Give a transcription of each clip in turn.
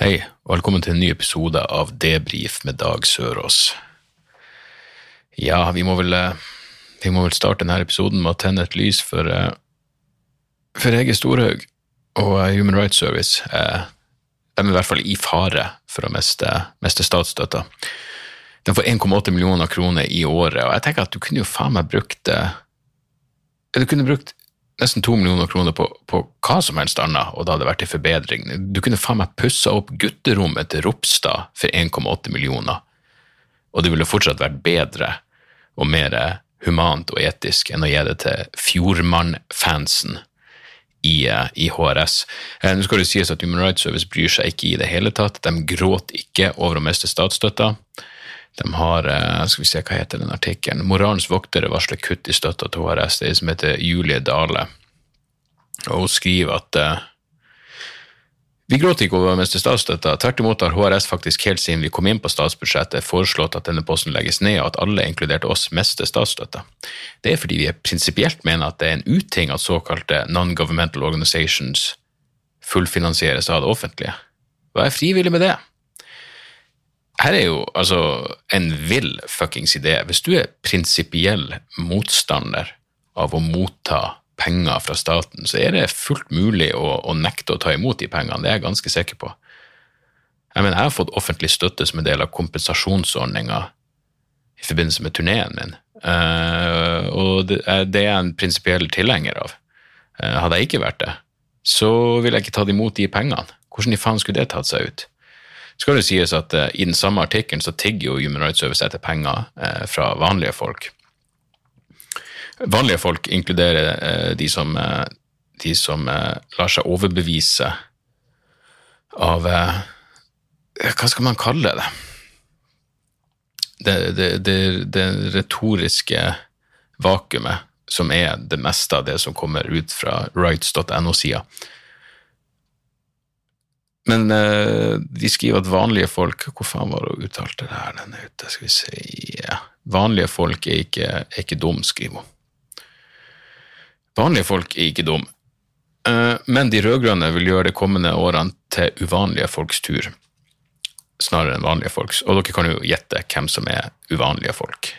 Hei, og velkommen til en ny episode av Debrif med Dag Sørås. Ja, vi må vel, eh, vi må vel starte denne episoden med å tenne et lys for, eh, for Hege Storhaug og eh, Human Rights Service. De er i hvert fall i fare for å miste, miste statsstøtta. De får 1,8 millioner kroner i året, og jeg tenker at du kunne jo faen meg brukt Du kunne brukt nesten to millioner kroner på, på hva som helst annet, og det hadde vært en forbedring. Du kunne faen meg pussa opp gutterommet til Ropstad for 1,8 millioner, og det ville fortsatt vært bedre og mer humant og etisk enn å gi det til Fjordmann-fansen i, eh, i HRS. Eh, Nå skal det sies at Human Rights Service bryr seg ikke i det hele tatt. De gråter ikke over å miste statsstøtta. De har eh, skal vi se, hva heter den artikkelen? Moralens voktere varsler kutt i støtta til HRS. Det er en som heter Julie Dale. Og hun skriver at eh, vi gråter ikke over å miste statsstøtta. Tvert imot har HRS faktisk helt siden vi kom inn på statsbudsjettet foreslått at denne posten legges ned, og at alle, inkludert oss, mister statsstøtta. Det er fordi vi prinsipielt mener at det er en uting at såkalte non-governmental organizations fullfinansieres av det offentlige. Hva er frivillig med det? her er jo altså en vill fuckings idé. Hvis du er prinsipiell motstander av å motta penger fra staten, så er det fullt mulig å, å nekte å ta imot de pengene. Det er jeg ganske sikker på. Jeg mener, jeg har fått offentlig støtte som en del av kompensasjonsordninga i forbindelse med turneen min, uh, og det, er- det er jeg en prinsipiell tilhenger av. Uh, hadde jeg ikke vært det, så ville jeg ikke tatt imot de pengene. Hvordan i faen skulle det tatt seg ut? skal det sies at uh, i den samme artikkelen så tigger jo Human Rights Service etter penger uh, fra vanlige folk. Vanlige folk inkluderer eh, de som, eh, de som eh, lar seg overbevise av Hva skal man kalle det? Det, det, det, det retoriske vakuumet som er det meste av det som kommer ut fra rights.no-sida. Men de skriver at vanlige folk Hvor faen var det hun uttalte det her? Den er ute, skal vi se. Vanlige folk er ikke, er ikke dum, skriver hun. Vanlige folk er ikke dum, Eh, men de rød-grønne vil gjøre de kommende årene til uvanlige folks tur, snarere enn vanlige folks. Og dere kan jo gjette hvem som er uvanlige folk.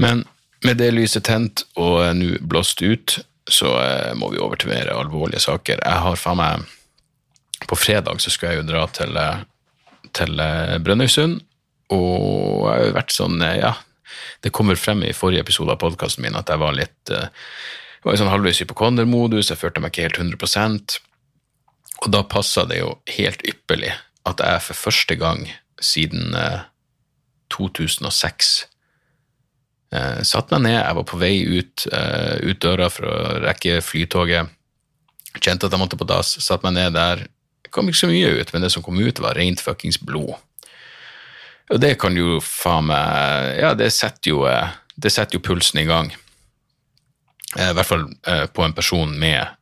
Men med det lyset tent og eh, nå blåst ut, så eh, må vi over til mer alvorlige saker. Jeg har faen meg på fredag så skulle jeg jo dra til, til Brønnøysund, og jeg har jo vært sånn, ja, det kommer frem i forrige episode av podkasten min at jeg var litt jeg var i sånn halvveis hypokondermodus, jeg følte meg ikke helt 100% og da passa det jo helt ypperlig at jeg for første gang siden eh, 2006 eh, satte meg ned, jeg var på vei ut, eh, ut døra for å rekke flytoget, kjente at jeg måtte på dass, satte meg ned der, det kom ikke så mye ut, men det som kom ut var rent fuckings blod. Og det kan jo faen meg Ja, det setter jo, eh, det setter jo pulsen i gang. Eh, I hvert fall eh, på en person med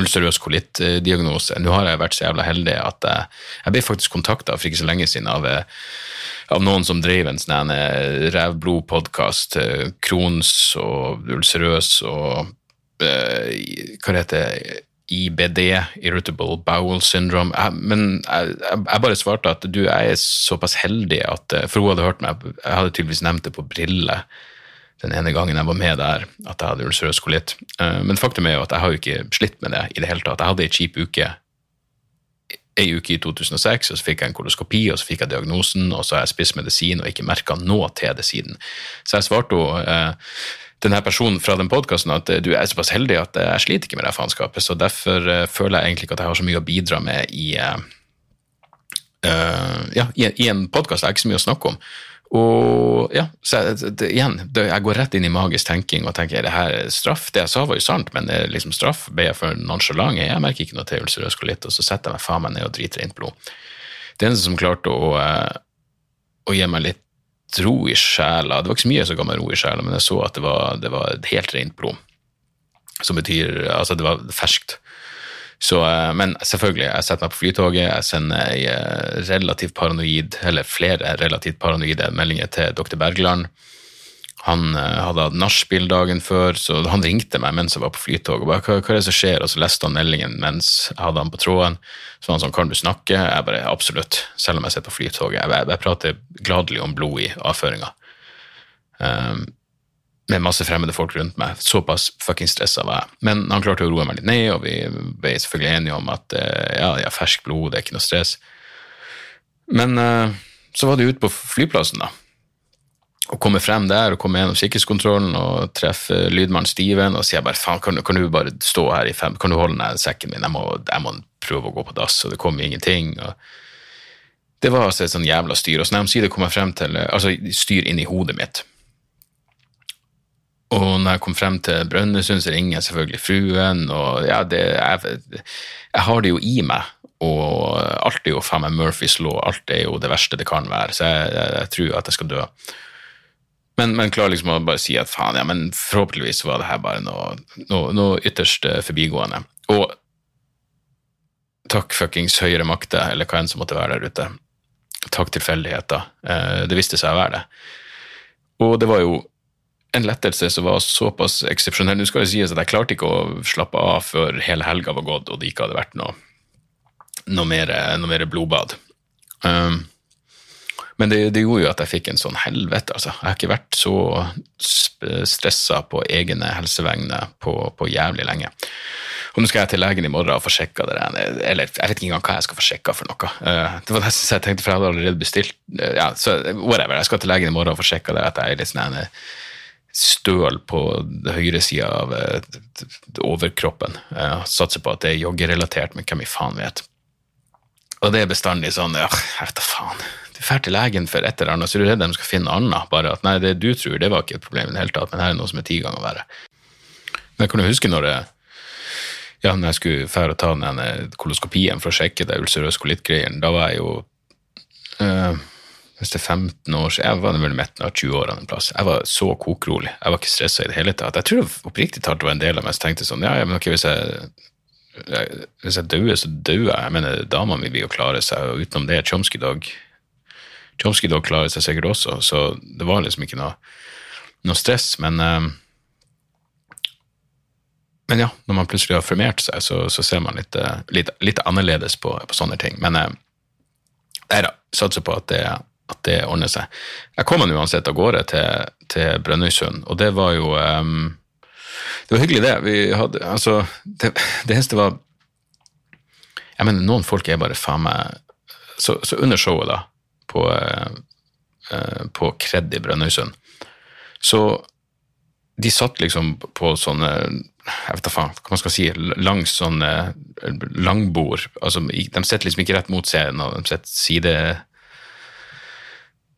ulcerøs kolittdiagnose. Nå har jeg vært så jævla heldig at jeg, jeg ble faktisk kontakta for ikke så lenge siden av, eh, av noen som drev en sånn rævblod-podkast, Crohns og ulcerøs og Hva heter det IBD, Irritable Bowel Syndrome. Men jeg, jeg, bare svarte at du, jeg er såpass heldig at For hun hadde hørt meg, jeg hadde tydeligvis nevnt det på Brille den ene gangen jeg var med der, at jeg hadde ulcerøs kolitt. Eh, Men faktum er jo at jeg har jo ikke slitt med det i det hele tatt. Jeg hadde ei kjip uke ei uke i 2006, og så fikk jeg en koloskopi, og så fikk jeg diagnosen, og så har jeg spist medisin og ikke merka noe til det siden. Så jeg svarte jo eh, denne personen fra den podkasten at eh, du er såpass heldig at eh, jeg sliter ikke med det faenskapet, så derfor føler jeg egentlig ikke at jeg har så mye å bidra med i uh, ja, i, i en podkast. Jeg har ikke så mye å snakke om. Og ja, så jeg, det, igjen, det, jeg går rett inn i magisk tenking og tenker er det her er straff? Det jeg sa var jo sant, men det er liksom straff. Ble jeg for nonsjalant? Jeg merker ikke noe til ulcerøs kolitt, og så setter jeg meg faen meg ned og driter rent blod. Det eneste som klarte å, eh, å gi meg litt ro i sjela Det var ikke så mye som ga meg ro i sjela, men jeg så at det var, det var helt rent blod. Som betyr Altså, det var ferskt. Så, eh, men selvfølgelig, jeg setter meg på flytoget, jeg sender ei eh, relativt paranoid, eller flere relativt paranoide meldinger til dr. Bergland. Han uh, hadde hatt nachspiel dagen før, så han ringte meg mens jeg var på flytoget. Hva, hva, er det som skjer? Og så leste han meldingen mens jeg hadde han på tråden. Så han sånn, kan du snakke? Jeg bare, absolutt, selv om jeg sitter på flytoget. Jeg, jeg, jeg prater gladelig om blod i avføringa. Um, med masse fremmede folk rundt meg. Såpass fucking stressa var jeg. Men han klarte å roe meg litt ned, og vi ble selvfølgelig enige om at ja, ja, har ferskt blod, det er ikke noe stress. Men uh, så var det ute på flyplassen, da. Å komme frem der og komme gjennom sikkerhetskontrollen og treffe lydmannen Steven og sier bare faen, kan, kan, du bare stå her i fem, kan du holde ned sekken min, jeg må, jeg må prøve å gå på dass, og det kommer ingenting. og det var altså et sånn jævla styr. Og så når de sier det kommer frem til altså styr inni hodet mitt. Og når jeg kom frem til Brønnøysund, så ringer jeg selvfølgelig fruen, og ja, det, jeg, jeg, har det jo i meg. Og alt er jo faen meg Murphys law, alt er jo det verste det kan være, så jeg, jeg, jeg tror at jeg skal dø. Men, men klarer liksom å bare si at faen, ja, men forhåpentligvis var det her bare noe, noe, noe ytterst eh, forbigående. Og takk fuckings høyere makter, eller hva enn som måtte være der ute. Takk tilfeldigheter. Eh, det viste seg å være det. Og det var jo en lettelse som var såpass eksepsjonell. Nå skal det sies at jeg klarte ikke å slappe av før hele helga var gått og det ikke hadde vært noe, noe, mer, noe mer, blodbad. Um, men det, det, gjorde jo at jeg fikk en sånn helvete, altså. Jeg har ikke vært så stressa på egne helsevegne på, på, jævlig lenge. Og nå skal jeg til legen i morgen og få sjekka det Eller jeg vet ikke engang hva jeg skal få sjekka for noe. Uh, det var nesten så jeg tenkte, for jeg hadde allerede bestilt uh, Ja, så whatever. Jeg skal til legen i morgen og få sjekka det, at jeg er litt sånn støl på høyresida av eh, overkroppen. Jeg satser på at det er joggerelatert, men hvem i faen vet. Og det er bestandig sånn ja, jeg vet da faen. Du drar til legen for et eller annet, så er du redd de skal finne annet. Bare at nei, det du tror, det var ikke et problem i det hele tatt, men her er noe som er ti ganger verre. Men jeg kan jo huske når jeg, ja, når jeg skulle fære og ta den koloskopien for å sjekke det ulcerøs kolitt-greien, da var jeg jo øh, hvis det er 15 år siden, jeg var vel midten av 20-årene en plass. Jeg var så kokrolig. Jeg var ikke stressa i det hele tatt. Jeg tror oppriktig talt det var en del av meg som tenkte sånn ja, men ok, hvis jeg hvis jeg dauer, så dauer jeg. Jeg mener, dama mi vil jo klare seg, og utenom det, Chomsky Dog Chomsky Dog klarer seg sikkert også, så det var liksom ikke noe, noe stress. Men, um, men ja, når man plutselig har formert seg, så, så ser man litt, litt, litt annerledes på, på, sånne ting. Men nei da, satser på at det, at det ordner seg. Jeg kom meg uansett av gårde til, til Brønnøysund, og det var jo um, Det var hyggelig, det. Vi hadde, altså, det, det eneste var Jeg mener, noen folk er bare faen meg så, så, under showet, da, på, uh, på Kred i Brønnøysund, så de satt liksom på sånne jeg vet da faen, hva man skal si, langs sånne langbord. altså De sitter liksom ikke rett mot scenen, de sitter side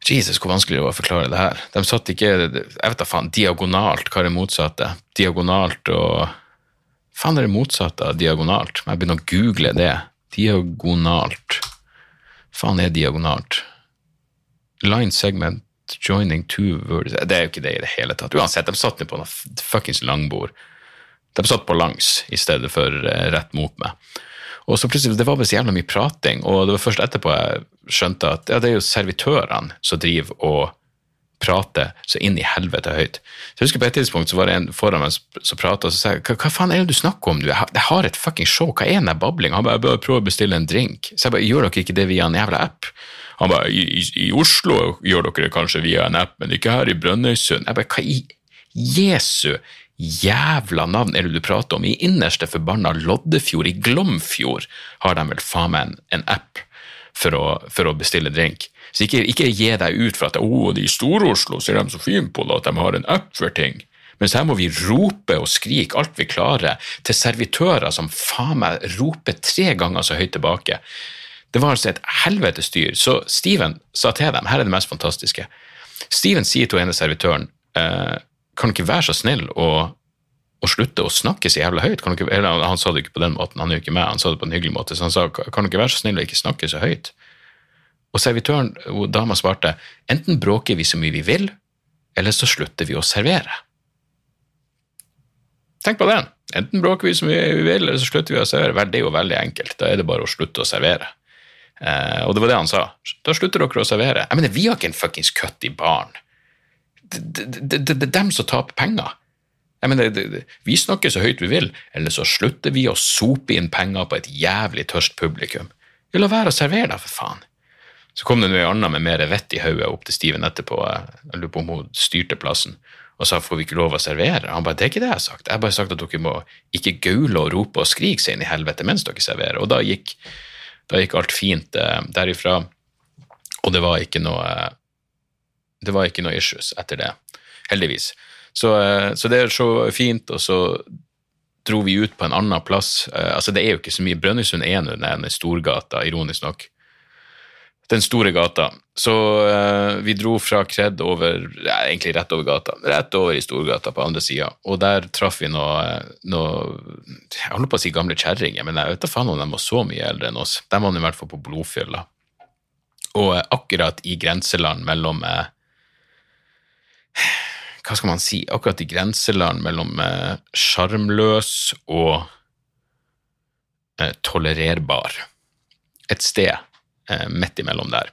Jesus, hvor vanskelig det var å forklare det her. De satt ikke jeg vet da faen, diagonalt, hva er det motsatte? Diagonalt og Faen, er det motsatte av diagonalt? Jeg begynner å google det. Diagonalt. Faen er diagonalt? Line segment joining two words Det er jo ikke det i det hele tatt. Uansett, de satt på noe fuckings langbord. De satt på langs i stedet for eh, rett mot meg. Og så plutselig, Det var bare så jævla mye prating, og det var først etterpå jeg skjønte at ja, det er jo servitørene som driver og prater så inn i helvete høyt. Så jeg husker På et tidspunkt så var det en foran meg som prata, og sa hva, faen er det du snakker om? Jeg har et fucking show, hva er den bablinga? Han bare jeg bør prøve å bestille en drink. Så jeg bare gjør dere ikke det via en jævla app? Han bare i, i, i Oslo gjør dere det kanskje via en app, men ikke her i Brønnøysund. Jeg bare hva i Jesu jævla navn er det du prater om? I innerste forbanna Loddefjord, i Glomfjord, har de vel faen meg en, en app for å, for å, bestille drink. Så ikke, ikke gi deg ut for at å, de i Stor-Oslo ser de så fine på det, at de har en app for ting. Mens her må vi rope og skrike alt vi klarer til servitører som faen meg roper tre ganger så høyt tilbake. Det var altså et helvetes styr. Så Steven sa til dem, her er det mest fantastiske. Steven sier til ene servitøren eh, kan du ikke være så snill å, slutte å snakke så jævla høyt. Ikke, eller, han sa det ikke på den måten, han er jo ikke med, han sa det på en hyggelig måte. Så han sa kan du ikke være så snill å ikke snakke så høyt. Og servitøren, og dama svarte enten bråker vi så mye vi vil, eller så slutter vi å servere. Tenk på den. Enten bråker vi så mye vi vil, eller så slutter vi å servere. Vel, det er jo veldig enkelt. Da er det bare å slutte å servere. Eh, og det var det han sa. Da slutter dere å servere. Jeg mener, vi har ikke en fuckings kutt i baren. Det, det, er dem som taper penger. Jeg mener, Vi snakker så høyt vi vil, eller så slutter vi å sope inn penger på et jævlig tørst publikum. Vi la være å servere, da, for faen. Så kom det noe annet med mer vett i hodet opp til Steven etterpå. Jeg lurer på om hun styrte plassen og sa får vi ikke lov å servere. Han bare det er ikke det jeg har sagt. Jeg har bare sagt at dere må ikke gaule og rope og skrike seg inn i helvete mens dere serverer. Og da gikk, da gikk alt fint eh, derifra, og det var ikke noe det var ikke noe issues etter det, heldigvis. Så, eh, så det er så fint, og så dro vi ut på en annen plass. Eh, altså Det er jo ikke så mye. Brønnøysund er nå den Storgata, ironisk nok den store gata. Så uh, vi dro fra Kred over ja, egentlig rett over gata, rett over i Storgata på andre sida. Og der traff vi noe, noe Jeg holder på å si gamle kjerringer, men jeg vet da faen om de var så mye eldre enn oss. De var i hvert fall på blodfylla. Og uh, akkurat i grenseland mellom uh, Hva skal man si? Akkurat i grenseland mellom sjarmløs og tolererbar. Et sted eh, midt imellom der.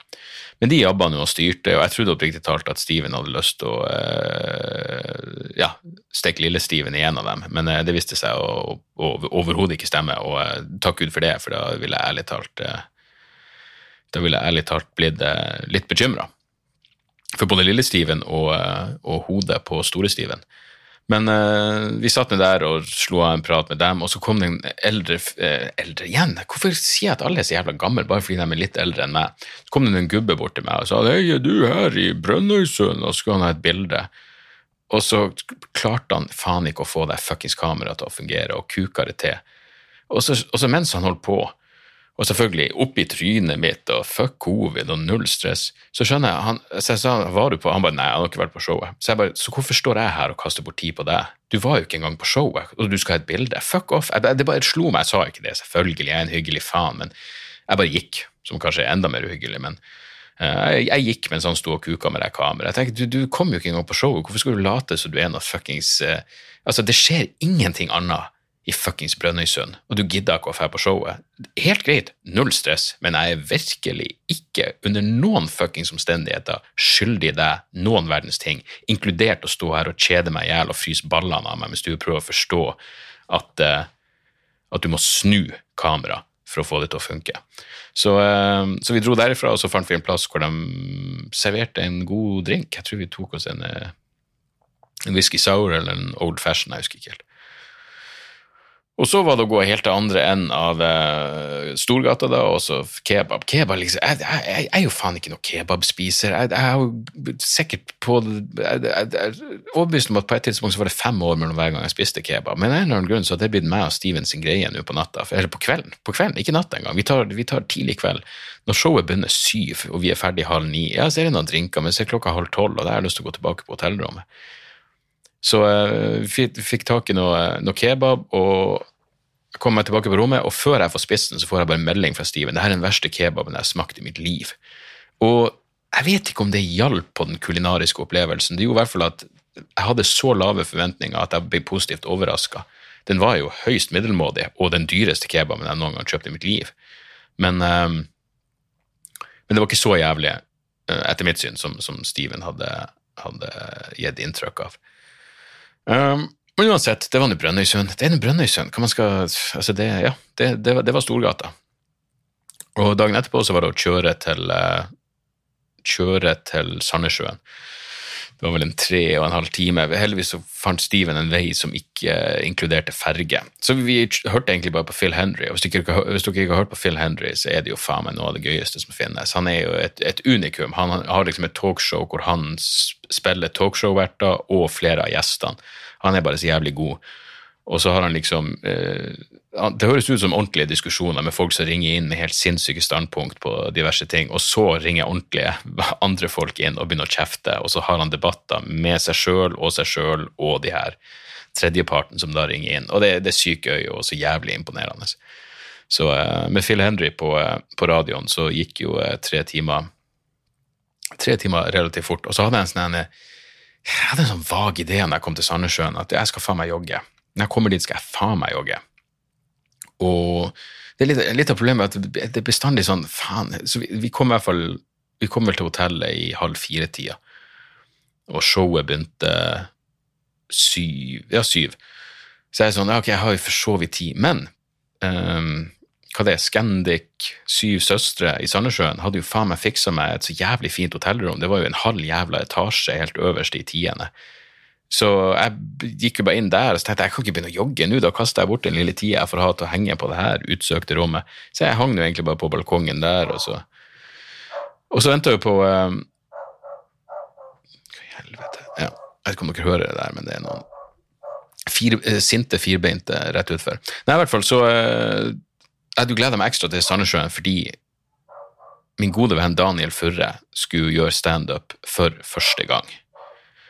Men de jobba nå og styrte, og jeg trodde oppriktig talt at Steven hadde lyst til å eh, ja, stikke lille-Steven i en av dem, men eh, det viste seg å, å overhodet ikke stemme, og eh, takk Gud for det, for da ville jeg ærlig talt eh, da ville jeg ærlig talt blitt eh, litt bekymra. For både lille-Steven og, og hodet på store-Steven men uh, vi satt ned der og slo av en prat med dem, og så kom det en eldre uh, Eldre igjen? Hvorfor sier jeg at alle er så jævla gamle bare fordi de er litt eldre enn meg? Så kom det en gubbe bort til meg og sa hei, er du her i Brønnøysund? Og så skulle han ha et bilde. Og så klarte han faen ikke å få det fuckings kameraet til å fungere, og kuka det til. Og så, og så mens han holdt på, og selvfølgelig oppi trynet mitt og fuck covid og null stress. Så skjønner jeg, han, så jeg sa var du på, han bare nei, han har ikke vært på showet. Så jeg bare, så hvorfor står jeg her og kaster bort tid på deg? Du var jo ikke engang på showet, og du skal ha et bilde. Fuck off. Jeg, det bare slo meg, jeg sa ikke det, selvfølgelig, jeg er en hyggelig faen, men jeg bare gikk, som kanskje er enda mer uhyggelig. men uh, jeg, jeg, gikk mens han sto og kuka med det kameraet. Jeg tenkte, du, du kom jo ikke engang på showet, hvorfor skal du late som du er noe fuckings uh, Altså, det skjer ingenting annet i fuckings Brønnøysund, og du gidder ikke å dra på showet. Helt greit, null stress, men jeg er virkelig ikke under noen fuckings omstendigheter skyldig deg noen verdens ting, inkludert å stå her og kjede meg i hjel og fryse ballene av meg mens du prøver å forstå at, uh, at du må snu kamera for å få det til å funke. Så, uh, så, vi dro derifra, og så fant vi en plass hvor de serverte en god drink. Jeg tror vi tok oss en, uh, en whisky sour eller en old fashion, jeg husker ikke helt. Og så var det å gå helt til andre enden av uh, Storgata, da, og så kebab. Kebab, liksom, jeg, jeg, jeg, er jo faen ikke noen kebabspiser. Jeg, jeg er jo sikkert på Jeg er overbevist om at på et tidspunkt så var det fem år mellom hver gang jeg spiste kebab. Men av en eller annen grunn så har det blitt meg og Steven sin greie nå på natta. Eller på kvelden. På kvelden, ikke natta engang. Vi tar, vi tar tidlig kveld. Når showet begynner syv, og vi er ferdig halv ni, ja, så er det noen drinker, men så er klokka halv tolv, og da har jeg lyst til å gå tilbake på hotellrommet. Så uh, vi fikk tak i noe, noe kebab, og jeg kommer meg tilbake på rommet, og før jeg får spist den, så får jeg bare melding fra Steven. Det her er den verste kebaben jeg har smakt i mitt liv. Og jeg vet ikke om det hjalp på den kulinariske opplevelsen. Det gjorde i hvert fall at jeg hadde så lave forventninger at jeg ble positivt overraska. Den var jo høyst middelmådig, og den dyreste kebaben jeg noen gang kjøpte i mitt liv. Men, um, men, det var ikke så jævlig, uh, etter mitt syn, som, som Steven hadde, hadde gitt inntrykk av. Um, men uansett, det var nå Brønnøysund. Det er nå Brønnøysund. Hva man skal Altså, det, ja, det, det, var, det var Storgata. Og dagen etterpå så var det å kjøre til uh, kjøre til Sandnessjøen. Det var vel en tre og en halv time. Heldigvis så fant Steven en vei som ikke inkluderte ferge. Så vi hørte egentlig bare på Phil Henry. Og hvis dere, ikke, hvis dere ikke har hørt på Phil Henry, så er det jo faen meg noe av det gøyeste som finnes. Han er jo et, et unikum. Han har liksom et talkshow hvor han spiller talkshow-verter og flere av gjestene. Han er bare så jævlig god. Og så har han liksom eh, det høres ut som ordentlige diskusjoner med folk som ringer inn med helt sinnssyke standpunkt på diverse ting, og så ringer ordentlige andre folk inn og begynner å kjefte, og så har han debatter med seg sjøl og seg sjøl og de her tredjeparten som da ringer inn. Og det, det er sykt gøy og så jævlig imponerende. Så uh, med Phil Henry på, uh, på, radioen så gikk jo tre timer tre timer relativt fort. Og så hadde jeg en sånn jeg hadde en sånn vag idé når jeg kom til Sandnessjøen, at jeg skal faen meg jogge. Når jeg kommer dit, skal jeg faen meg jogge. Og det er litt, litt, av problemet at det er bestandig sånn faen så vi, vi, kom i hvert fall vi kom vel til hotellet i halv fire-tida, og showet begynte syv Ja, syv. Så jeg er sånn, ok, jeg har jo for så vidt tid, men um, hva det er, Scandic Syv Søstre i Sandnessjøen hadde jo faen meg fiksa meg et så jævlig fint hotellrom. Det var jo en halv jævla etasje helt øverst i tiende. Så jeg gikk jo bare inn der og tenkte jeg, kan ikke begynne å jogge nå, da kaster jeg bort den lille tida jeg får ha til å henge på det her utsøkte rommet. Så jeg hang jo egentlig bare på balkongen der, og så Og så venta jeg på um, Hva i helvete ja, Jeg vet ikke om dere hører det der, men det er noen fire, uh, sinte firbeinte rett utfor. Nei, i hvert fall så uh, Jeg hadde gleda meg ekstra til Sandnessjøen fordi min gode venn Daniel Furre skulle gjøre standup for første gang.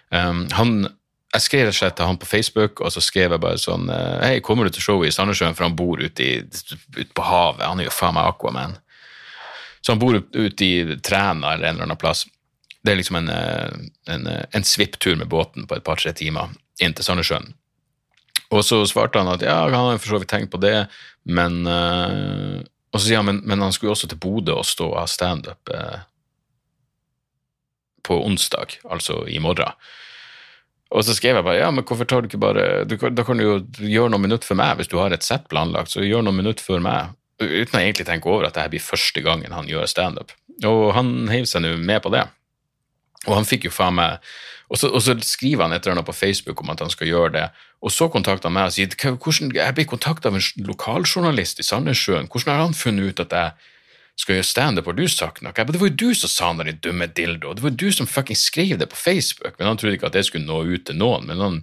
Um, han jeg skrev rett og slett til han på Facebook, og så skrev jeg bare sånn eh, Hei, kommer du til showet i Sandnessjøen, for han bor ute, ute på havet. Han er jo faen meg Aquaman. Så han bor ute i Træna eller en eller annen plass. Det er liksom en, eh, en, eh, en svipptur med båten på et par-tre timer inn til Sandnessjøen. Og så svarte han at ja, han har for så vidt tenkt på det, men uh, Og så sier han men, men han skulle også til Bodø og stå og ha standup uh, på onsdag, altså i morgen. Og så skrev jeg bare ja, men hvorfor tar du ikke bare du, Da kan du jo gjøre noen minutter for meg hvis du har et sett planlagt, så gjør noen minutter for meg. Uten å egentlig tenke over at dette blir første gangen han gjør standup. Og han heiv seg nå med på det. Og han fikk jo faen meg og så, og så, skriver han et eller annet på Facebook om at han skal gjøre det. Og så kontakter han meg og sier hvordan, jeg blir kontakta av en lokaljournalist i Sandnessjøen. Hvordan har han funnet ut at jeg skal gjøre standup, har du sagt noe? Men det var jo du som sa det, din dumme dildo. Det var jo du som fucking skrev det på Facebook. Men han trodde ikke at det skulle nå ut til noen. Men han,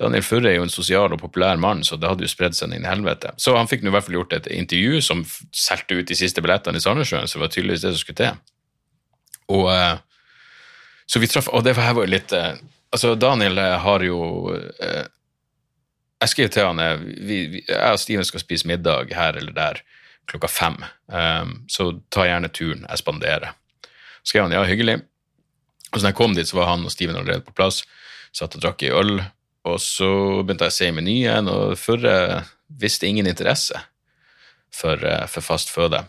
Daniel Furre er jo en sosial og populær mann, så det hadde jo spredd seg inn i helvete. Så han fikk nå i hvert fall gjort et intervju som solgte ut de siste billettene i Sandnessjøen, så det var tydeligvis det som skulle til. Og, eh, så vi traff, og det var jo litt eh, Altså, Daniel eh, har jo Jeg skrev til han vi, vi, Jeg og Steven skal spise middag her eller der klokka fem. Um, så ta gjerne turen, jeg spanderer. Så skrev han ja, hyggelig. Og så når jeg kom dit, så var han og Steven allerede på plass. Satt og drakk ei øl. Og så begynte jeg å se i menyen, og Førre viste ingen interesse for, eh, for, fast føde.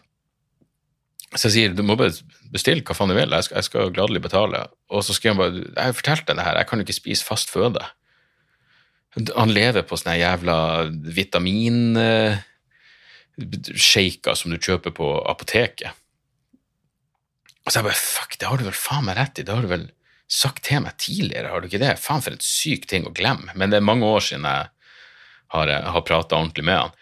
Så jeg sier du må bare bestille hva faen du vil, jeg skal, jeg skal gladelig betale. Og så skriver han bare jeg har fortalt deg det her, jeg kan jo ikke spise fast føde. Han lever på sånne jævla vitamin eh, som du kjøper på apoteket. Og så jeg bare fuck, det har du vel faen meg rett i, det har du vel sagt til meg tidligere, har du ikke det? Faen for en syk ting å glemme. Men det er mange år siden jeg har, har prata ordentlig med han.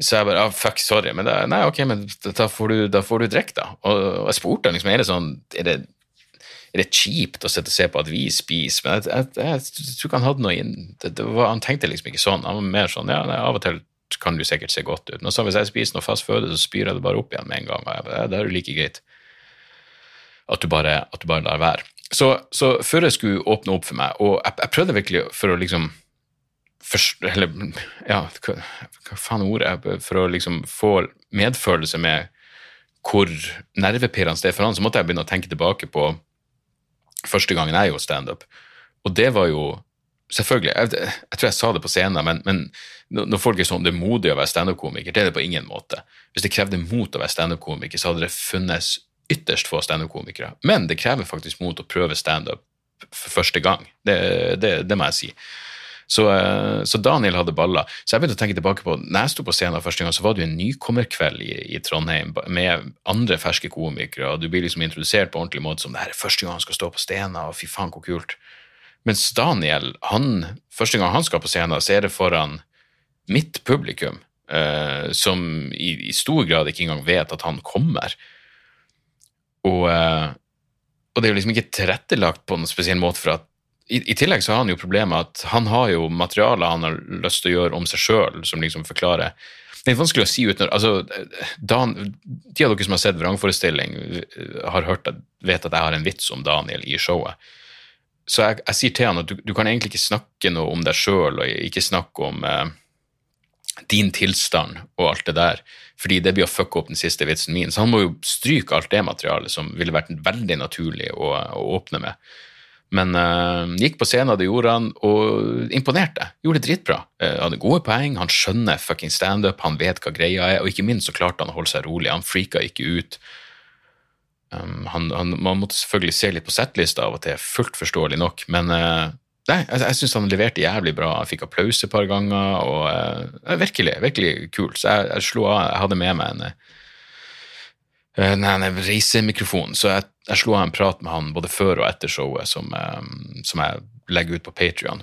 Så jeg bare ah, fuck, sorry, men da, nei, ok, men da får du, da du drikke, da. Og, og jeg spurte han liksom, er det sånn, er det, er det kjipt å sitte og se på at vi spiser? Men jeg, jeg, jeg, tror ikke han hadde noe inn, det, det var, Han tenkte liksom ikke sånn, han var mer sånn ja, nei, av og til kan du sikkert se godt ut. Men så hvis jeg spiser noe fast føde, så spyr jeg det bare opp igjen med en gang. og jeg, Det er jo like greit at du bare, at du bare lar være. Så, så før jeg skulle åpne opp for meg, og jeg, jeg prøvde virkelig for å liksom for, Eller ja, hva, hva faen er ordet? For å liksom få medfølelse med hvor nervepirrende det er for han, så måtte jeg begynne å tenke tilbake på første gangen jeg gjorde standup. Og det var jo Selvfølgelig, jeg, jeg, tror jeg sa det på scenen, men, men når folk er sånn det er modig å være standup-komiker, det er det på ingen måte. Hvis det krevde mot å være standup-komiker, så hadde det funnes ytterst få standup-komikere. Men det krever faktisk mot å prøve standup for første gang. Det, det, det må jeg si. Så, eh, så, Daniel hadde baller. Så jeg begynte å tenke tilbake på når jeg sto på scenen første gang, så var det jo en nykommerkveld i, i, Trondheim med andre ferske komikere, og du blir liksom introdusert på ordentlig måte som det her er første gang han skal stå på scenen, og fy faen, hvor kult. Mens Daniel, han, første gang han skal på scenen, så er det foran mitt publikum, eh, som i, i, stor grad ikke engang vet at han kommer. Og, eh, og, det er jo liksom ikke tilrettelagt på noen spesiell måte for at i, I tillegg så har han jo problemet at han har jo materiale han har lyst til å gjøre om seg sjøl, som liksom forklarer Det er vanskelig å si ut når altså, Dan, De av dere som har sett vrangforestilling, har hørt at, vet at jeg har en vits om Daniel i showet. Så jeg, jeg sier til han at du, du kan egentlig ikke snakke noe om deg sjøl, og ikke snakke om eh, din tilstand og alt det der, fordi det blir å fucke opp den siste vitsen min. Så han må jo stryke alt det materialet som ville vært veldig naturlig å, å åpne med. Men uh, gikk på scenen, det gjorde han, og imponerte. Gjorde det dritbra. Uh, hadde gode poeng, han skjønner fucking standup, han vet hva greia er, og ikke minst så klarte han å holde seg rolig. Han freaka ikke ut. Um, han, han, man måtte selvfølgelig se litt på settlista av og til, fullt forståelig nok, men uh, nei, jeg, jeg syns han leverte jævlig bra. Han fikk applaus et par ganger, og virkelig, virkelig kult. Så jeg, jeg slo av. Jeg hadde med meg en en reisemikrofon, så jeg jeg slo av en prat med han både før og etter showet, som, um, som jeg legger ut på Patrion.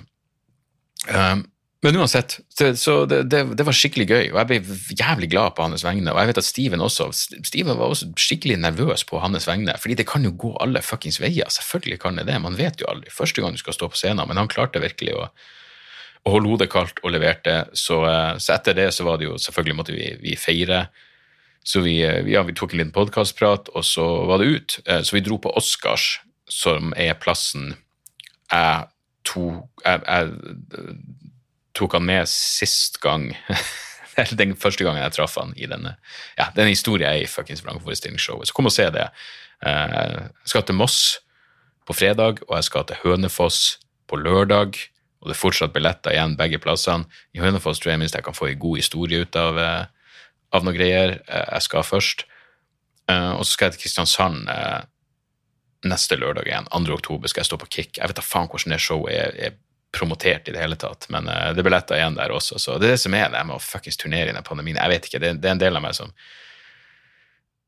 Um, men uansett, så, det, det, det, var skikkelig gøy, og jeg ble jævlig glad på hans vegne. Og jeg vet at Steven også Steven var også skikkelig nervøs på hans vegne, fordi det kan jo gå alle fuckings veier. Selvfølgelig kan det det, man vet jo aldri. Første gang du skal stå på scenen, men han klarte virkelig å, å holde hodet kaldt og leverte. Så, så, etter det så var det jo Selvfølgelig måtte vi, vi feire. Så vi, eh, ja, vi tok en liten podkastprat, og så var det ut. Eh, så vi dro på Oscars, som er plassen jeg tok, jeg, jeg tok han med sist gang Den første gangen jeg traff han i denne ja, den historien er i fuckings vrangforestillingsshowet. Så kom og se det. Eh, jeg skal til Moss på fredag, og jeg skal til Hønefoss på lørdag. Og det er fortsatt billetter igjen begge plassene. I Hønefoss tror jeg minst jeg kan få en god historie ut av av noe greier. Eh, jeg skal først. Eh, og så skal jeg til Kristiansand eh, neste lørdag igjen. 2. oktober skal jeg stå på Kick. Jeg vet da faen hvordan det showet er, er, promotert i det hele tatt, men det er billetter igjen der også. Så det er det som er det med å fuckings turnere i den pandemien. Jeg vet ikke, det, det, er en del av meg som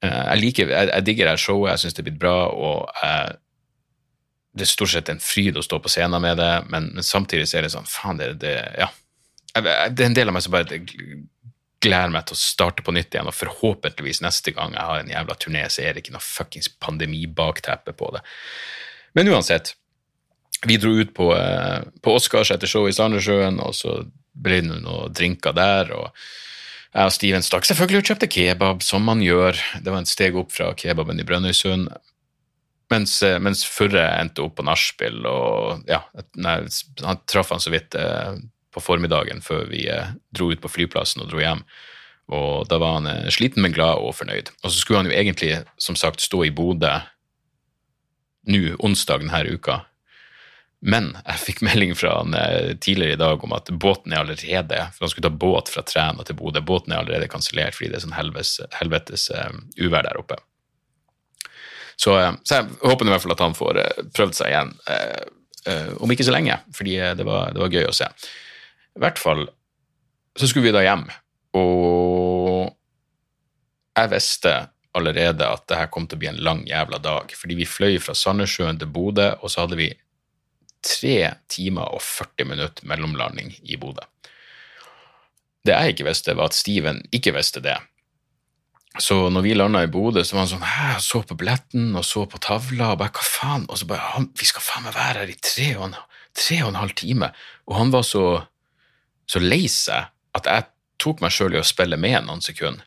Jeg liker, jeg, jeg digger det showet, jeg syns det er blitt bra, og jeg, det er stort sett en fryd å stå på scenen med det, men, men samtidig så er det sånn Faen, det, det Ja. Det er en del av meg som bare gleder meg til å starte på nytt igjen, og forhåpentligvis neste gang jeg har en jævla turné, så er det ikke noe fuckings pandemibakteppe på det. Men uansett, vi dro ut på, eh, på Oscars etter show i Sandnessjøen, og så ble det noen drinker der. og jeg og Steven stakk selvfølgelig og kjøpte kebab, som man gjør. Det var en steg opp fra kebaben i Brønnøysund. Mens, eh, mens Furre endte opp på nachspiel, og ja, nei, han traff han så vidt eh, på formiddagen før vi eh, dro ut på flyplassen og dro hjem. Og da var han eh, sliten, men glad og fornøyd. Og så skulle han jo egentlig, som sagt, stå i Bodø nå, onsdag denne uka. Men jeg fikk melding fra han eh, tidligere i dag om at båten er allerede For han skulle ta båt fra Træna til Bodø. Båten er allerede kansellert fordi det er sånn helvetes, helvetes uvær der oppe. Så, så, jeg håper i hvert fall at han får prøvd seg igjen. om ikke så lenge, fordi det var, det var gøy å se. I hvert fall så skulle vi da hjem, og jeg visste allerede at det her kom til å bli en lang jævla dag, fordi vi fløy fra Sandnessjøen til Bodø, og så hadde vi tre timer og 40 minutter mellomlanding i Bodø. Det jeg ikke visste, var at Steven ikke visste det. Så når vi landa i Bodø, så var han sånn Hæ, så på billetten og så på tavla, og bare hva faen? Og så bare Vi skal faen meg være her i tre og en, tre og en halv time. Og han var så så lei seg at jeg tok meg sjøl i å spille med noen sekunder.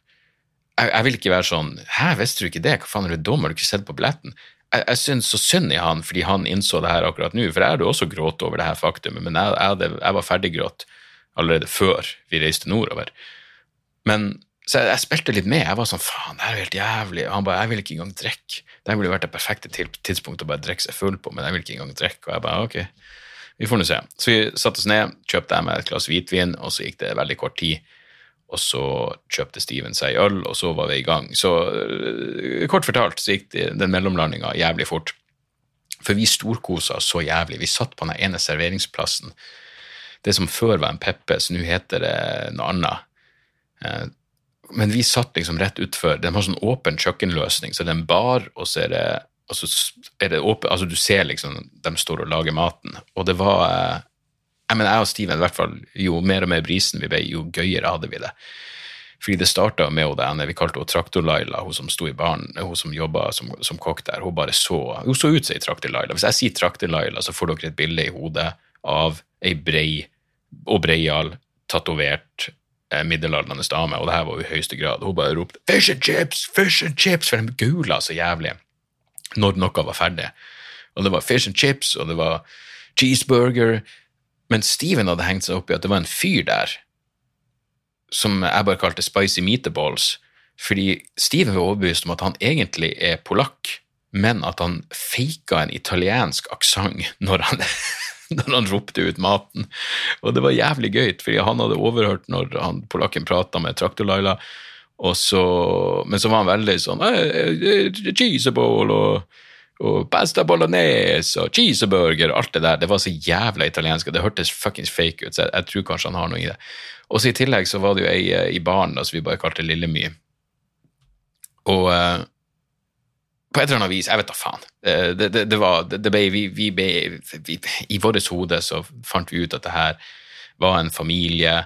Jeg, jeg, vil ikke være sånn Hæ, visste du ikke det? Hva faen er du dum, har du ikke sett på billetten? Jeg, jeg syns så synd i han fordi han innså det her akkurat nå, for jeg hadde også grått over det her faktumet, men jeg, jeg, hadde, jeg var ferdiggrått allerede før vi reiste nordover. Men så jeg, jeg, spilte litt med. Jeg var sånn faen, det er jo helt jævlig. Og han bare jeg vil ikke engang drikke. Det ville vært det perfekte tidspunktet å bare drikke seg full på, men jeg vil ikke engang drikke. Og jeg bare ok. Vi får nå se. Så vi satte oss ned, kjøpte jeg meg et glass hvitvin, og så gikk det veldig kort tid. Og så kjøpte Steven seg øl, og så var vi i gang. Så uh, kort fortalt så gikk den mellomlandinga jævlig fort. For vi storkosa så jævlig. Vi satt på den ene serveringsplassen. Det som før var en Peppes, nå heter det noe annet. Uh, men vi satt liksom rett utfor. Den har sånn åpen kjøkkenløsning, så det er en bar, og så er det og så er det åpent Altså, du ser liksom de står og lager maten, og det var Jeg mener, jeg og Steven, i hvert fall, jo mer og mer brisen vi ble, jo gøyere hadde vi det. Fordi det starta med hun der, vi kalte henne Traktor-Laila, hun som sto i baren, hun som jobba som, som kokk der. Hun bare så hun så ut som ei Traktor-Laila. Hvis jeg sier Traktor-Laila, så får dere et bilde i hodet av ei brei og breial, tatovert eh, middelaldrende dame, og det her var jo i høyeste grad. Hun bare ropte 'fish and chips', 'fish and chips', for de gula så jævlig når noe var ferdig. Og det var fish and chips, og det var cheeseburger. Men Steven hadde hengt seg opp i at det var en fyr der som jeg bare kalte spicy meatballs, fordi Steven var overbevist om at han egentlig er polakk, men at han faka en italiensk aksent når når han ropte ut maten. Og det var jævlig gøy, fordi han hadde overhørt når han polakken prata med Traktor-Laila, men så var han veldig sånn Cheeseball og, og pasta bolognese og cheeseburger og alt det der. Det var så jævla italiensk, og det hørtes fuckings fake ut, så jeg, jeg, tror kanskje han har noe i det. Og så i tillegg så var det jo ei eh, i baren som vi bare kalte Lillemy. Og uh, på et eller annet vis, jeg vet da faen. Eh, det, det, det, var, det ble, vi, vi ble, vi, I vårt hode så fant vi ut at det her var en familie,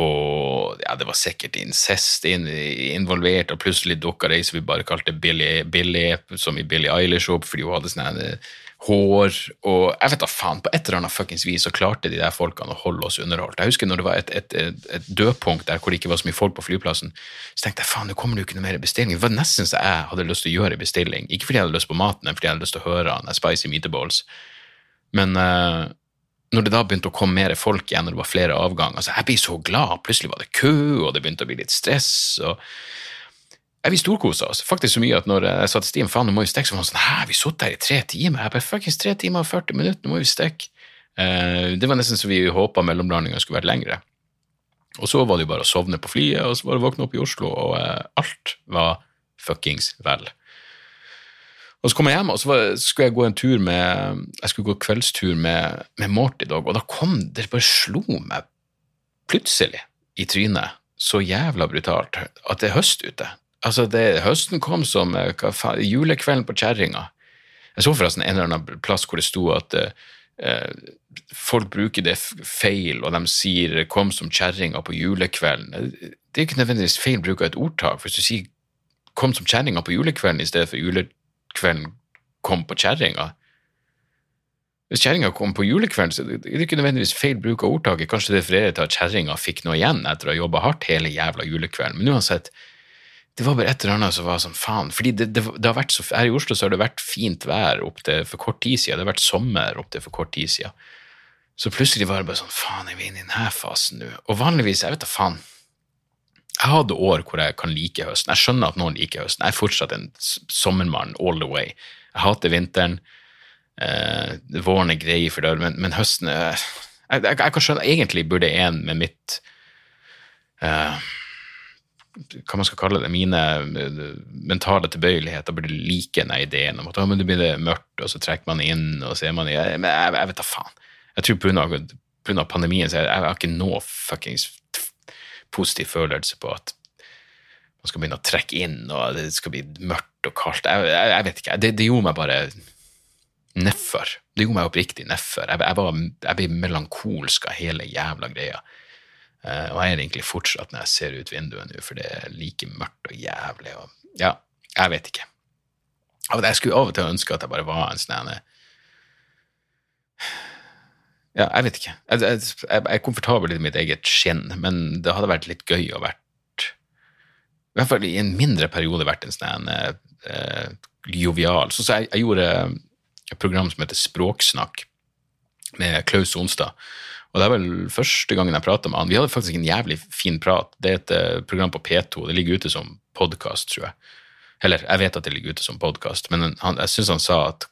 og ja, det var sikkert incest involvert, og plutselig dukka ei som vi bare kalte Billy, Billy, som i Billie Eilish opp, fordi hun hadde sånn hår og Jeg vet da faen, på et eller annet fuckings vis så klarte de der folkene å holde oss underholdt. Jeg husker når det var et, et, et, et dødpunkt der hvor det ikke var så mye folk på flyplassen, så tenkte jeg faen, nå kommer det jo ikke noe mer bestilling. Det var nesten så jeg hadde lyst til å gjøre bestilling. Ikke fordi jeg hadde lyst på maten, men fordi jeg hadde lyst til å høre han Spicy Meatballs. Men uh, når det da begynte å komme mer folk igjen, når det var flere avganger, så jeg blir så glad. Plutselig var det kø, og det begynte å bli litt stress. og vi storkosa oss. Faktisk så mye at når jeg sa til Stian faen, nå må vi stikke, så var han sånn Hæ, vi satt der i tre timer? Jeg bare fuckings tre timer og 40 minutter, nå må vi stikke. Uh, det var nesten så vi håpa mellomlandinga skulle vært lengre. Og så var det jo bare å sovne på flyet, og så var det å våkne opp i Oslo, og uh, alt var fuckings vel. Og så kom jeg hjem, og så, var, skulle jeg gå en tur med Jeg skulle gå kveldstur med, med Morty Dog, og da kom det bare slo meg plutselig i trynet så jævla brutalt at det er høst ute. Altså, det, høsten kom som eh, hva, julekvelden på kjerringa. Jeg så forresten en eller annen plass hvor det sto at uh, folk bruker det feil, og de sier 'kom som kjerringa på julekvelden'. Det er ikke nødvendigvis feil bruk av et ordtak. Hvis du sier 'kom som kjerringa på julekvelden' i stedet for 'julekvelden kom på kjerringa', hvis kjerringa kom på julekvelden, så er det ikke nødvendigvis feil bruk av ordtaket. Kanskje det refererer til at kjerringa fikk noe igjen etter å ha jobba hardt hele jævla julekvelden. Men uansett, det var bare et eller annet som var sånn faen. fordi det, det, det, har vært så, Her i Oslo så har det vært fint vær opp til for kort tid siden. Det har vært sommer opp til for kort tid siden. Så plutselig var det bare sånn faen, er vi inne i denne fasen nå? Og vanligvis, jeg vet da faen. Jeg hadde år hvor jeg kan like høsten. Jeg skjønner at noen liker høsten. Jeg er fortsatt en sommermann all the way. Jeg hater vinteren. Eh, våren er grei for det, men, men høsten er jeg, jeg, jeg, kan skjønne, Egentlig burde en med mitt eh, hva man skal kalle det, mine eh, mentale tilbøyeligheter burde like den ideen om at oh, det blir mørkt, og så trekker man inn, og så er man i jeg, jeg vet da faen. Jeg tror pga. pandemien så jeg, jeg har ikke noe fuckings positiv følelse på at man skal begynne å trekke inn, og det skal bli mørkt og kaldt. Jeg, jeg vet ikke. Det, det, gjorde meg bare nedfor. Det gjorde meg oppriktig nedfor. Jeg, jeg, jeg ble melankolsk av hele jævla greia. Uh, og jeg er egentlig fortsatt når jeg ser ut vinduet nå, for det er like mørkt og jævlig. Og, ja, jeg vet ikke. Jeg skulle av og til ønske at jeg bare var en sånn Ja, jeg vet ikke. Jeg, jeg, jeg, er komfortabel i mitt eget skinn, men det hadde vært litt gøy å vært I hvert fall i en mindre periode vært en sånn uh, jovial. Så, så jeg, gjorde et program som heter Språksnakk, med Klaus Onstad. Og det er vel første gangen jeg prata med han. Vi hadde faktisk en jævlig fin prat. Det er et uh, program på P2. Det ligger ute som podkast, tror jeg. Eller jeg vet at det ligger ute som podkast, men han, jeg syns han sa at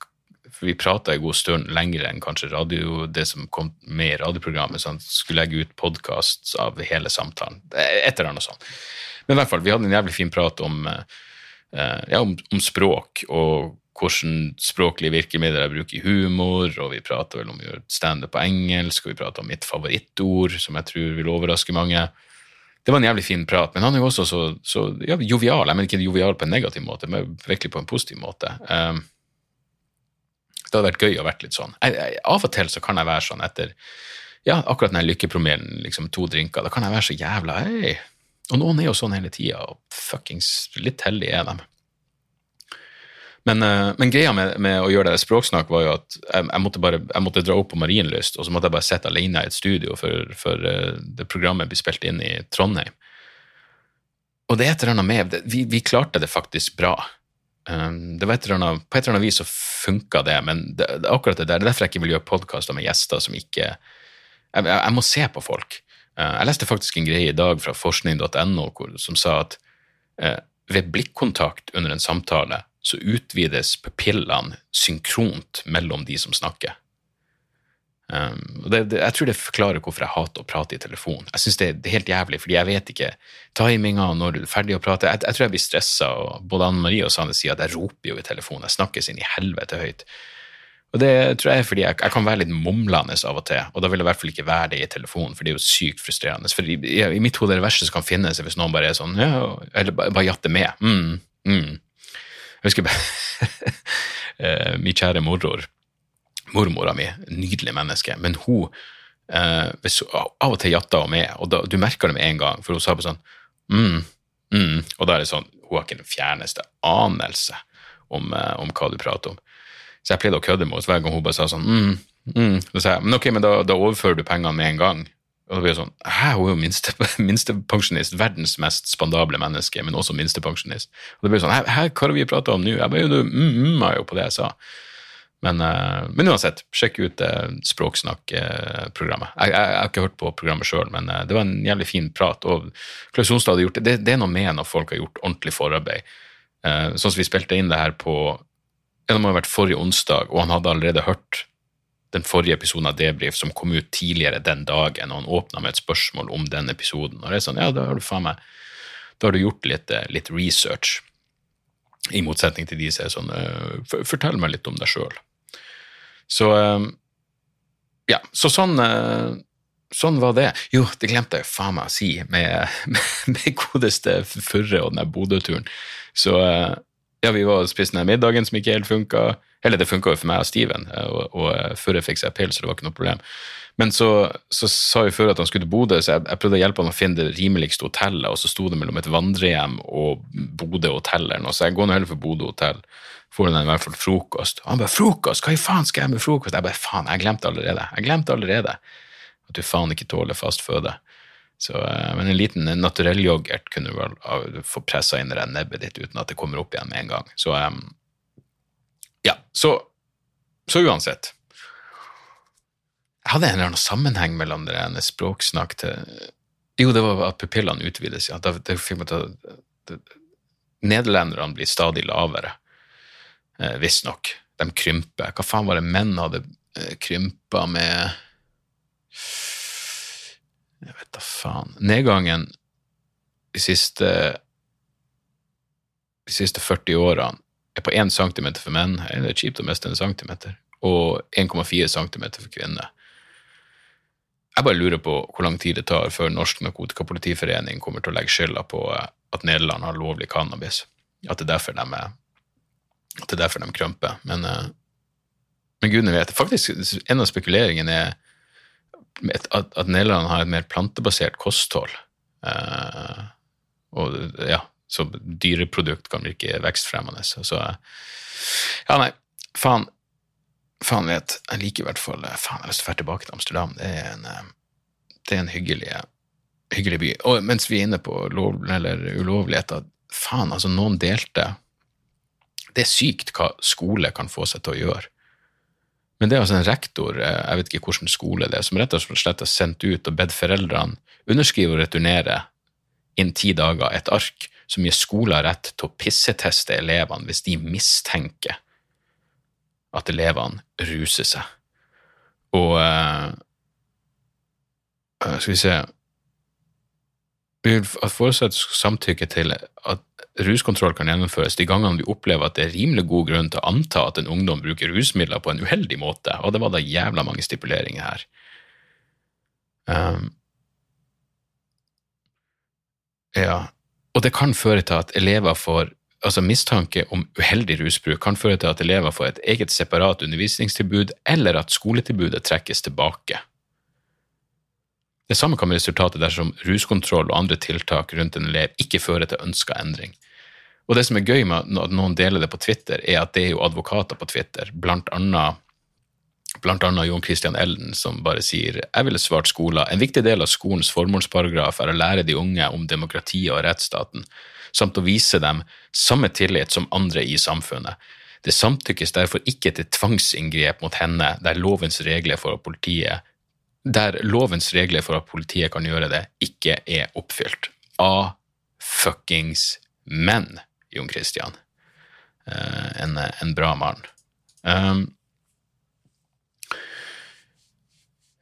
for vi prata en god stund lenger enn kanskje radio, det som kom med i radioprogrammet, så han skulle legge ut podkast av hele samtalen. Et eller annet sånt. Men i hvert fall, vi hadde en jævlig fin prat om, uh, ja, om, om språk og hvordan språklige virkemidler jeg bruker i humor, og vi prata vel om å gjøre standup på engelsk, og vi prata om mitt favorittord, som jeg tror vil overraske mange. Det var en jævlig fin prat, men han er jo også så, så ja, jovial. Jeg mener ikke jovial på en negativ måte, men virkelig på en positiv måte. Um, det hadde vært gøy å vært litt sånn. Jeg, jeg, av og til så kan jeg være sånn etter ja, akkurat den lykkepromillen, liksom to drinker, da kan jeg være så jævla hei. Og noen er jo sånn hele tida, og fuckings litt heldige er de. Men, eh, men greia med, med, å gjøre det språksnakk var jo at jeg, jeg, måtte bare, jeg, måtte dra opp på Marienlyst, og så måtte jeg bare sitte alene i et studio, for, for uh, det programmet blir spilt inn i Trondheim. Og det er et eller annet med Vi, vi klarte det faktisk bra. Um, det var et eller annet, på et eller annet vis så funka det, men det, det, akkurat det der, det er derfor jeg ikke vil gjøre podkaster med gjester som ikke jeg, jeg, må se på folk. Uh, jeg leste faktisk en greie i dag fra forskning.no som sa at uh, ved blikkontakt under en samtale så utvides pupillene synkront mellom de som snakker. Um, det, det, jeg tror det forklarer hvorfor jeg hater å prate i telefon. Jeg synes det, det, er helt jævlig, fordi jeg vet ikke timinga når du er ferdig å prate. Jeg, jeg tror jeg blir stressa, og både Anne Marie og Sanne sier at jeg roper jo i telefonen. Jeg snakkes inn i helvete høyt. Og det tror jeg er fordi jeg, jeg, kan være litt mumlende av og til, og da vil jeg i hvert fall ikke være det i telefonen, for det er jo sykt frustrerende. For i, i, i mitt hode er det verste som kan finnes, hvis noen bare er sånn ja, eller bare, bare jatter med. Mm, mm. Jeg husker bare eh, min kjære moror, mormora mi, nydelig menneske, men hun eh, Av og til jatta hun med, og da, du merker det med en gang, for hun sa på sånn mm, mm, Og da er det sånn Hun har ikke den fjerneste anelse om, eh, om hva du prater om. Så jeg pleide å kødde med henne hver gang hun bare sa sånn mm, mm. Da sa jeg men ok, men da, da overfører du pengene med en gang. Og da blir det sånn Hæ, hun er jo minste, minstepensjonist, verdens mest spandable menneske, men også minstepensjonist. Og det blir sånn Hæ, hva har vi prata om nå? Jeg bare, du mm-ma jo på det jeg sa. Men, uh, men uansett, sjekk ut uh, Språksnakk-programmet. Jeg, jeg, jeg, har ikke hørt på programmet sjøl, men uh, det var en jævlig fin prat. Og Klaus Sonstad hadde gjort det. det. det. er noe med når folk har gjort ordentlig forarbeid. Uh, sånn som vi spilte inn det her på Det må ha vært forrige onsdag, og han hadde allerede hørt den forrige episoden av Debrif som kom ut tidligere den dagen, og han åpna med et spørsmål om den episoden. Og det er sånn, ja, da har du faen meg da har du gjort litt, eh, litt research, i motsetning til de som er sånn Fortell meg litt om deg sjøl. Så uh, ja, så sånn uh, Sånn var det. Jo, det glemte jeg faen meg å si med, med, godeste Furre og den Bodø-turen. Så ja, vi var og spiste den middagen som ikke helt funka. Eller det funka jo for meg og Steven, eh, og, og eh, Furre fikk seg pils, så det var ikke noe problem. Men så, så sa jo før at han skulle til Bodø, så jeg, jeg, prøvde å hjelpe han å finne det rimeligste hotellet, og så sto det mellom et vandrehjem og Bodø hotell så jeg går nå heller for Bodø hotell. Får han i hvert fall frokost. Og han bare 'frokost, hva i faen skal jeg med frokost?' Jeg bare 'faen, jeg glemte allerede'. Jeg glemte allerede at du faen ikke tåler fast føde. Så, eh, men en liten naturell yoghurt kunne du vel få pressa inn i det nebbet ditt uten at det kommer opp igjen med en gang. Så ja, så, så uansett. Hadde en eller annen sammenheng mellom det ene språksnakk til Jo, det var at pupillene utvides. Ja. Det, det meg til Nederlenderne blir stadig lavere, eh, visstnok. De krymper. Hva faen var det menn hadde eh, krympa med Jeg vet da faen. Nedgangen de siste de siste 40 årene er på 1 cm for menn, det er kjipt å miste en centimeter, og 1,4 cm for kvinner. Jeg bare lurer på hvor lang tid det tar før Norsk Narkotikapolitiforening kommer til å legge skylda på eh, at Nederland har lovlig cannabis. At det er derfor de, at det er derfor de krømper. Men, eh, men gudene vet. Faktisk, en av spekuleringene er at, at Nederland har et mer plantebasert kosthold. Eh, og ja, så dyreprodukt kan virke vekstfremmende. Så ja, nei, faen. Faen vet, jeg liker i hvert fall Faen, jeg har lyst til å dra tilbake til Amsterdam. Det er en, eh, det er en hyggelig, hyggelig by. Og mens vi er inne på lov, eller ulovligheter Faen, altså, noen delte Det er sykt hva skole kan få seg til å gjøre. Men det er altså en rektor, eh, jeg vet ikke hvilken skole det er, som rett og slett har sendt ut og bedt foreldrene underskrive og returnere innen ti dager et ark som gir skoler rett til å pisseteste elevene hvis de mistenker at elevene ruser seg. Og uh, Skal vi se Vi vil foreslå samtykke til at ruskontroll kan gjennomføres de gangene vi opplever at det er rimelig god grunn til å anta at en ungdom bruker rusmidler på en uheldig måte, og det var da jævla mange stipuleringer her. Um, ja, og det kan føre til at elever får altså Mistanke om uheldig rusbruk kan føre til at elever får et eget separat undervisningstilbud, eller at skoletilbudet trekkes tilbake. Det samme kan bli resultatet dersom ruskontroll og andre tiltak rundt en elev ikke fører til ønska endring. Og det som er gøy med at noen deler det på Twitter, er at det er jo advokater på Twitter, blant annet, blant annet Jon Christian Elden, som bare sier jeg ville svart skolen. En viktig del av skolens formålsparagraf er å lære de unge om demokratiet og rettsstaten, samt å vise dem samme tillit som andre i samfunnet. Det samtykkes derfor ikke til tvangsinngrep mot henne der lovens regler for at politiet regler for at politiet kan gjøre det, ikke er oppfylt. A fuckings men, Jon Christian. Uh, en, en, bra mann. Um,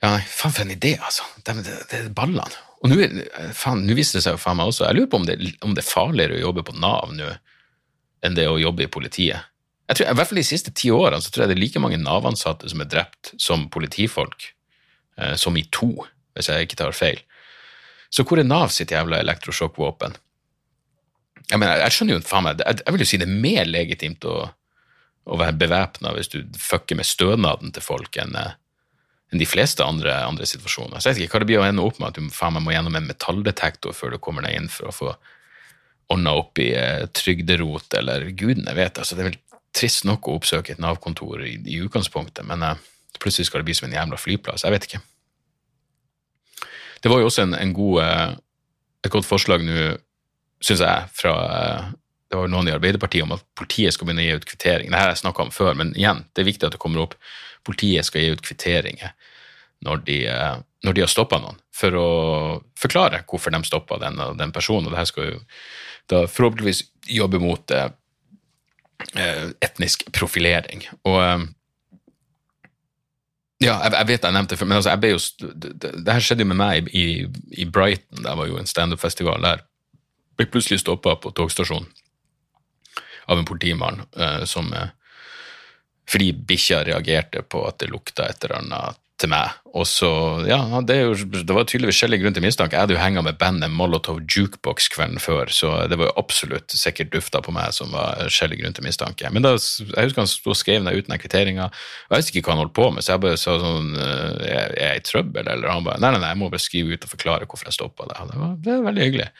ja, nei, faen for en idé, altså. Det, det, det er ballene. Og nå viser det seg jo faen meg også Jeg lurer på om det, om det er farligere å jobbe på Nav nå enn det å jobbe i politiet. Jeg tror, I hvert fall de siste ti årene så tror jeg det er like mange Nav-ansatte som er drept som politifolk, eh, som i to, hvis jeg ikke tar feil. Så hvor er Nav sitt jævla elektrosjokkvåpen? Jeg mener, jeg skjønner jo faen meg, jeg, jeg vil jo si det er mer legitimt å, å være bevæpna hvis du fucker med stønaden til folk enn eh, enn de fleste andre, andre, situasjoner. Så jeg vet ikke hva det blir å ende opp med at du faen må gjennom en metalldetektor før du kommer deg inn for å få ordna opp i eh, trygderot, eller gudene vet. altså Det er vel trist nok å oppsøke et Nav-kontor i, i, utgangspunktet, men eh, plutselig skal det bli som en jævla flyplass. Jeg vet ikke. Det var jo også en, en god, eh, et godt forslag nå, syns jeg, fra uh, det var noen i Arbeiderpartiet om at politiet skal begynne å gi ut kvitteringer. Dette har jeg snakka om før, men igjen, det er viktig at det kommer opp. Politiet skal gi ut kvitteringer når de, når de har stoppa noen, for å forklare hvorfor de stoppa den den personen. Og det her skal jo da forhåpentligvis jobbe mot Eh, etnisk profilering. Og eh, ja, jeg, jeg, vet jeg nevnte det før, men altså, jeg ble jo, det, det, her skjedde jo med meg i, i Brighton. Det var jo en standup-festival der. Ble plutselig stoppa på togstasjonen av en politimann uh, som Fordi bikkja reagerte på at det lukta et eller annet til meg. Og så, ja, det, jo, det var tydeligvis skjellig grunn til mistanke. Jeg hadde jo henga med bandet Molotov Jukebox kvelden før, så det var jo absolutt sikkert dufta på meg som var skjellig grunn til mistanke. Men da, jeg husker han sto og skrev ned uten den kvitteringa, jeg visste ikke hva han holdt på med, så jeg bare sa sånn «Eh, Er jeg i trøbbel, eller? Han bare Nei, nei, nei, jeg må bare skrive ut og forklare hvorfor jeg stoppa det. Det var, det var veldig hyggelig.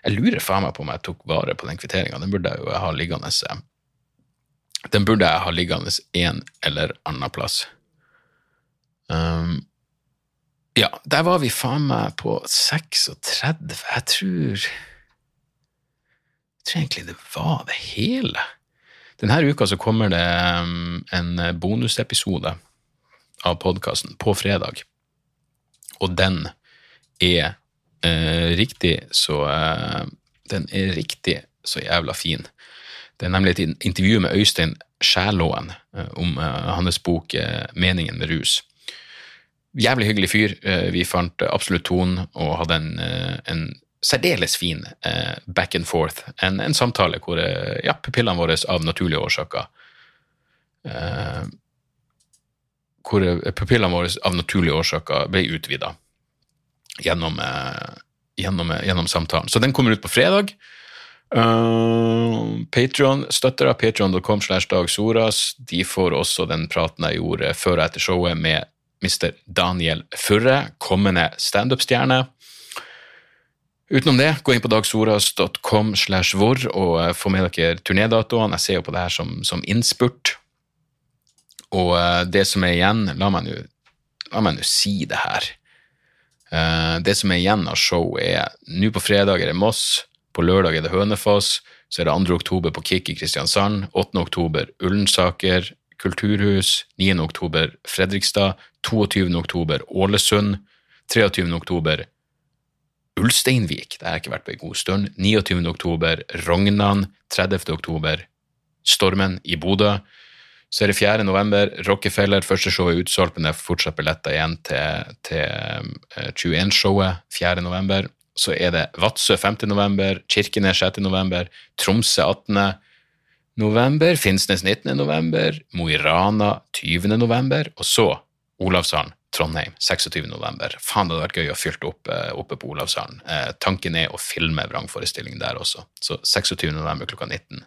Jeg lurer faen meg på om jeg tok vare på den kvitteringa. Den burde jeg jo ha liggende Den burde jeg ha liggende en eller annen plass. Um, ja, der var vi faen meg på 36. Jeg tror Jeg tror egentlig det var det hele. Denne uka så kommer det um, en bonusepisode av podkasten på fredag, og den er eh, riktig så eh, Den er riktig så jævla fin. Det er nemlig et intervju med Øystein Skjælåen eh, om eh, hans bok eh, 'Meningen med rus'. Jævlig hyggelig fyr. Eh, vi fant absolutt tonen og hadde en, en særdeles fin back and forth. En, en samtale hvor ja, pupillene våre av naturlige årsaker Hvor pupillene våre av naturlige årsaker ble utvida gjennom, gjennom, gjennom, samtalen. Så den kommer ut på fredag. Uh, Patron-støttere, patreon.com slash Dag Soras, de får også den praten jeg gjorde før og etter showet med Mr. Daniel Furre, kommende standup-stjerne. Utenom det, gå inn på dagsoras.com slash hvor og eh, få med dere turnédatoene. Jeg ser jo på det her som, som innspurt. Og eh, det som er igjen, la meg nå si det her. Eh, det som er igjen av show, er nå på fredag er det Moss, på lørdag er det Hønefoss, så er det 2. oktober på Kick i Kristiansand, 8. oktober Ullensaker, kulturhus, 9. oktober Fredrikstad, 22. oktober Ålesund, 23. oktober Ulsteinvik, det har jeg ikke vært på en god stund, 29. oktober Rognan, 30. oktober Stormen i Bodø. Så er det 4. november, Rockefeller. Første show er utsolgt, men det er fortsatt billetter igjen til, til 21-showet eh, 4. november. Så er det Vadsø 5. november, Kirkenes 6. november, Tromsø 18 november, Finnsnes 19. november, Mo i Rana 20. november, og så Olavshallen, Trondheim 26. november. Faen, det hadde vært gøy å fylle opp eh, oppe på Olavshallen. Eh, tanken er å filme vrangforestillingen der også, så 26. november klokka 19.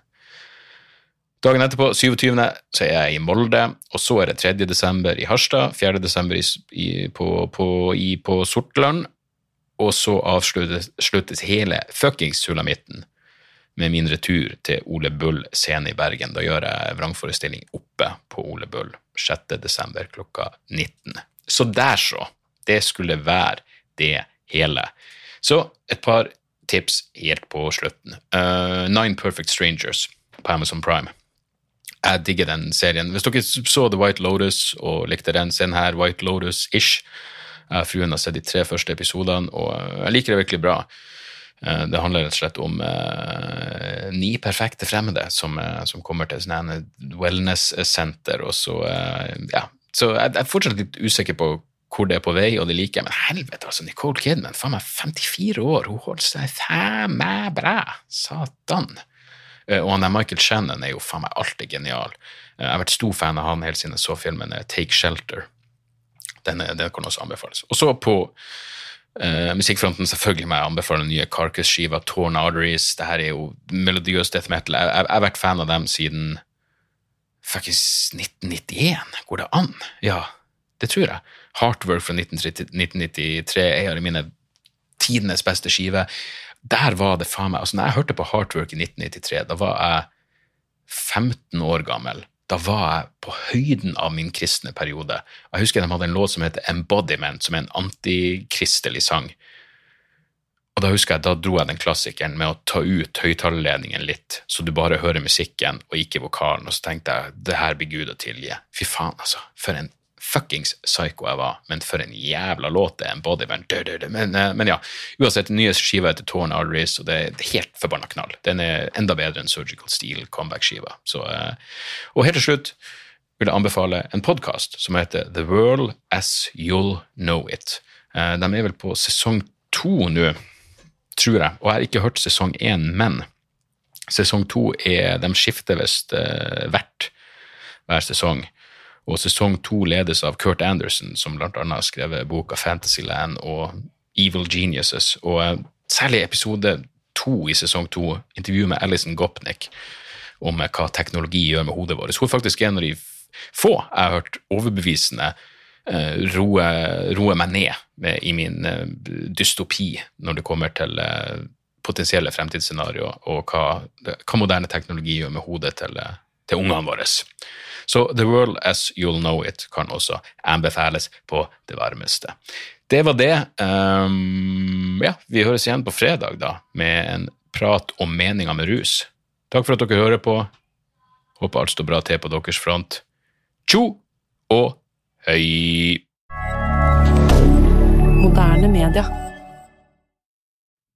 Dagen etterpå, 27., så er jeg i Molde, og så er det 3. desember i Harstad, 4. desember i, i, på, på, i, på Sortland, og så avsluttes sluttes hele fuckings sulamitten med min retur til Ole Bull scene i Bergen. Da gjør jeg vrangforestilling oppe på Ole Bull 6. desember klokka 19. Så der, så. Det skulle være det hele. Så et par tips helt på slutten. Uh, Nine Perfect Strangers på Amazon Prime. Jeg digger den serien. Hvis dere så The White Lotus og likte den, se den her White Lotus-ish. Fruen har sett de tre første episodene, og jeg liker det virkelig bra. Eh, det handler rett og slett om uh, ni perfekte fremmede som, uh, som kommer til sånn wellness-senter, og så Ja. Så jeg, jeg er fortsatt litt usikker på hvor det er på vei, og det liker jeg, men helvete, altså, Nicole Kidman, faen meg 54 år, hun holder seg faen meg bra, satan. Eh, og han der Michael Shannon er jo faen meg alltid genial. Eh, jeg har vært stor fan av han helt siden jeg så filmen eh, Take Shelter. Den, den kan også anbefales. Og så på uh, musikkfronten selvfølgelig må jeg anbefale den nye Carcass-skiva Torn Arteries. Det her er jo melodiøs death metal. Jeg, jeg, jeg har vært fan av dem siden fuckings 1991. Går det an? Ja, det tror jeg. Heartwork fra 1993 er av mine tidenes beste skiver der var det faen meg altså når jeg hørte på Heartwork i 1993, da var jeg 15 år gammel. Da var jeg på høyden av min kristne periode. Jeg husker de hadde en låt som heter Embodiment, som er en antikristelig sang. Og da husker jeg, da dro jeg den klassikeren med å ta ut høyttalerledningen litt, så du bare hører musikken og ikke vokalen, og så tenkte jeg det her blir Gud å tilgi. Fy faen, altså. For en fuckings psycho jeg var, men for en jævla låt det er. en bodyband. Men, eh, men, ja, uansett, den nye skiva heter Torn Arteries, og det er helt forbanna knall. Den er enda bedre enn Surgical Steel comeback-skiva. Eh, og helt til slutt vil jeg anbefale en podkast som heter The World As You'll Know It. Eh, de er vel på sesong to nå, tror jeg, og jeg har ikke hørt sesong én, men sesong to er De skifter visst hvert hver sesong. Og sesong to ledes av Kurt Anderson, som annet har skrevet boka Fantasyland og Evil Geniuses. Og eh, særlig episode to i sesong to, intervju med Alison Gopnik om eh, hva teknologi gjør med hodet vårt. Hun er faktisk en av de få jeg har hørt overbevisende uh, roe, roe, meg ned med, i min dystopi når det kommer til potensielle fremtidsscenarioer, og hva, hva, moderne teknologi gjør med hodet til, til ungene våre. Så The World As You'll Know It kan også anbefales på det varmeste. Det var det. Um, ja, vi høres igjen på fredag, da, med en prat om meninga med rus. Takk for at dere hører på. Håper alt står bra til på deres front. Tjo og hei! Moderne media.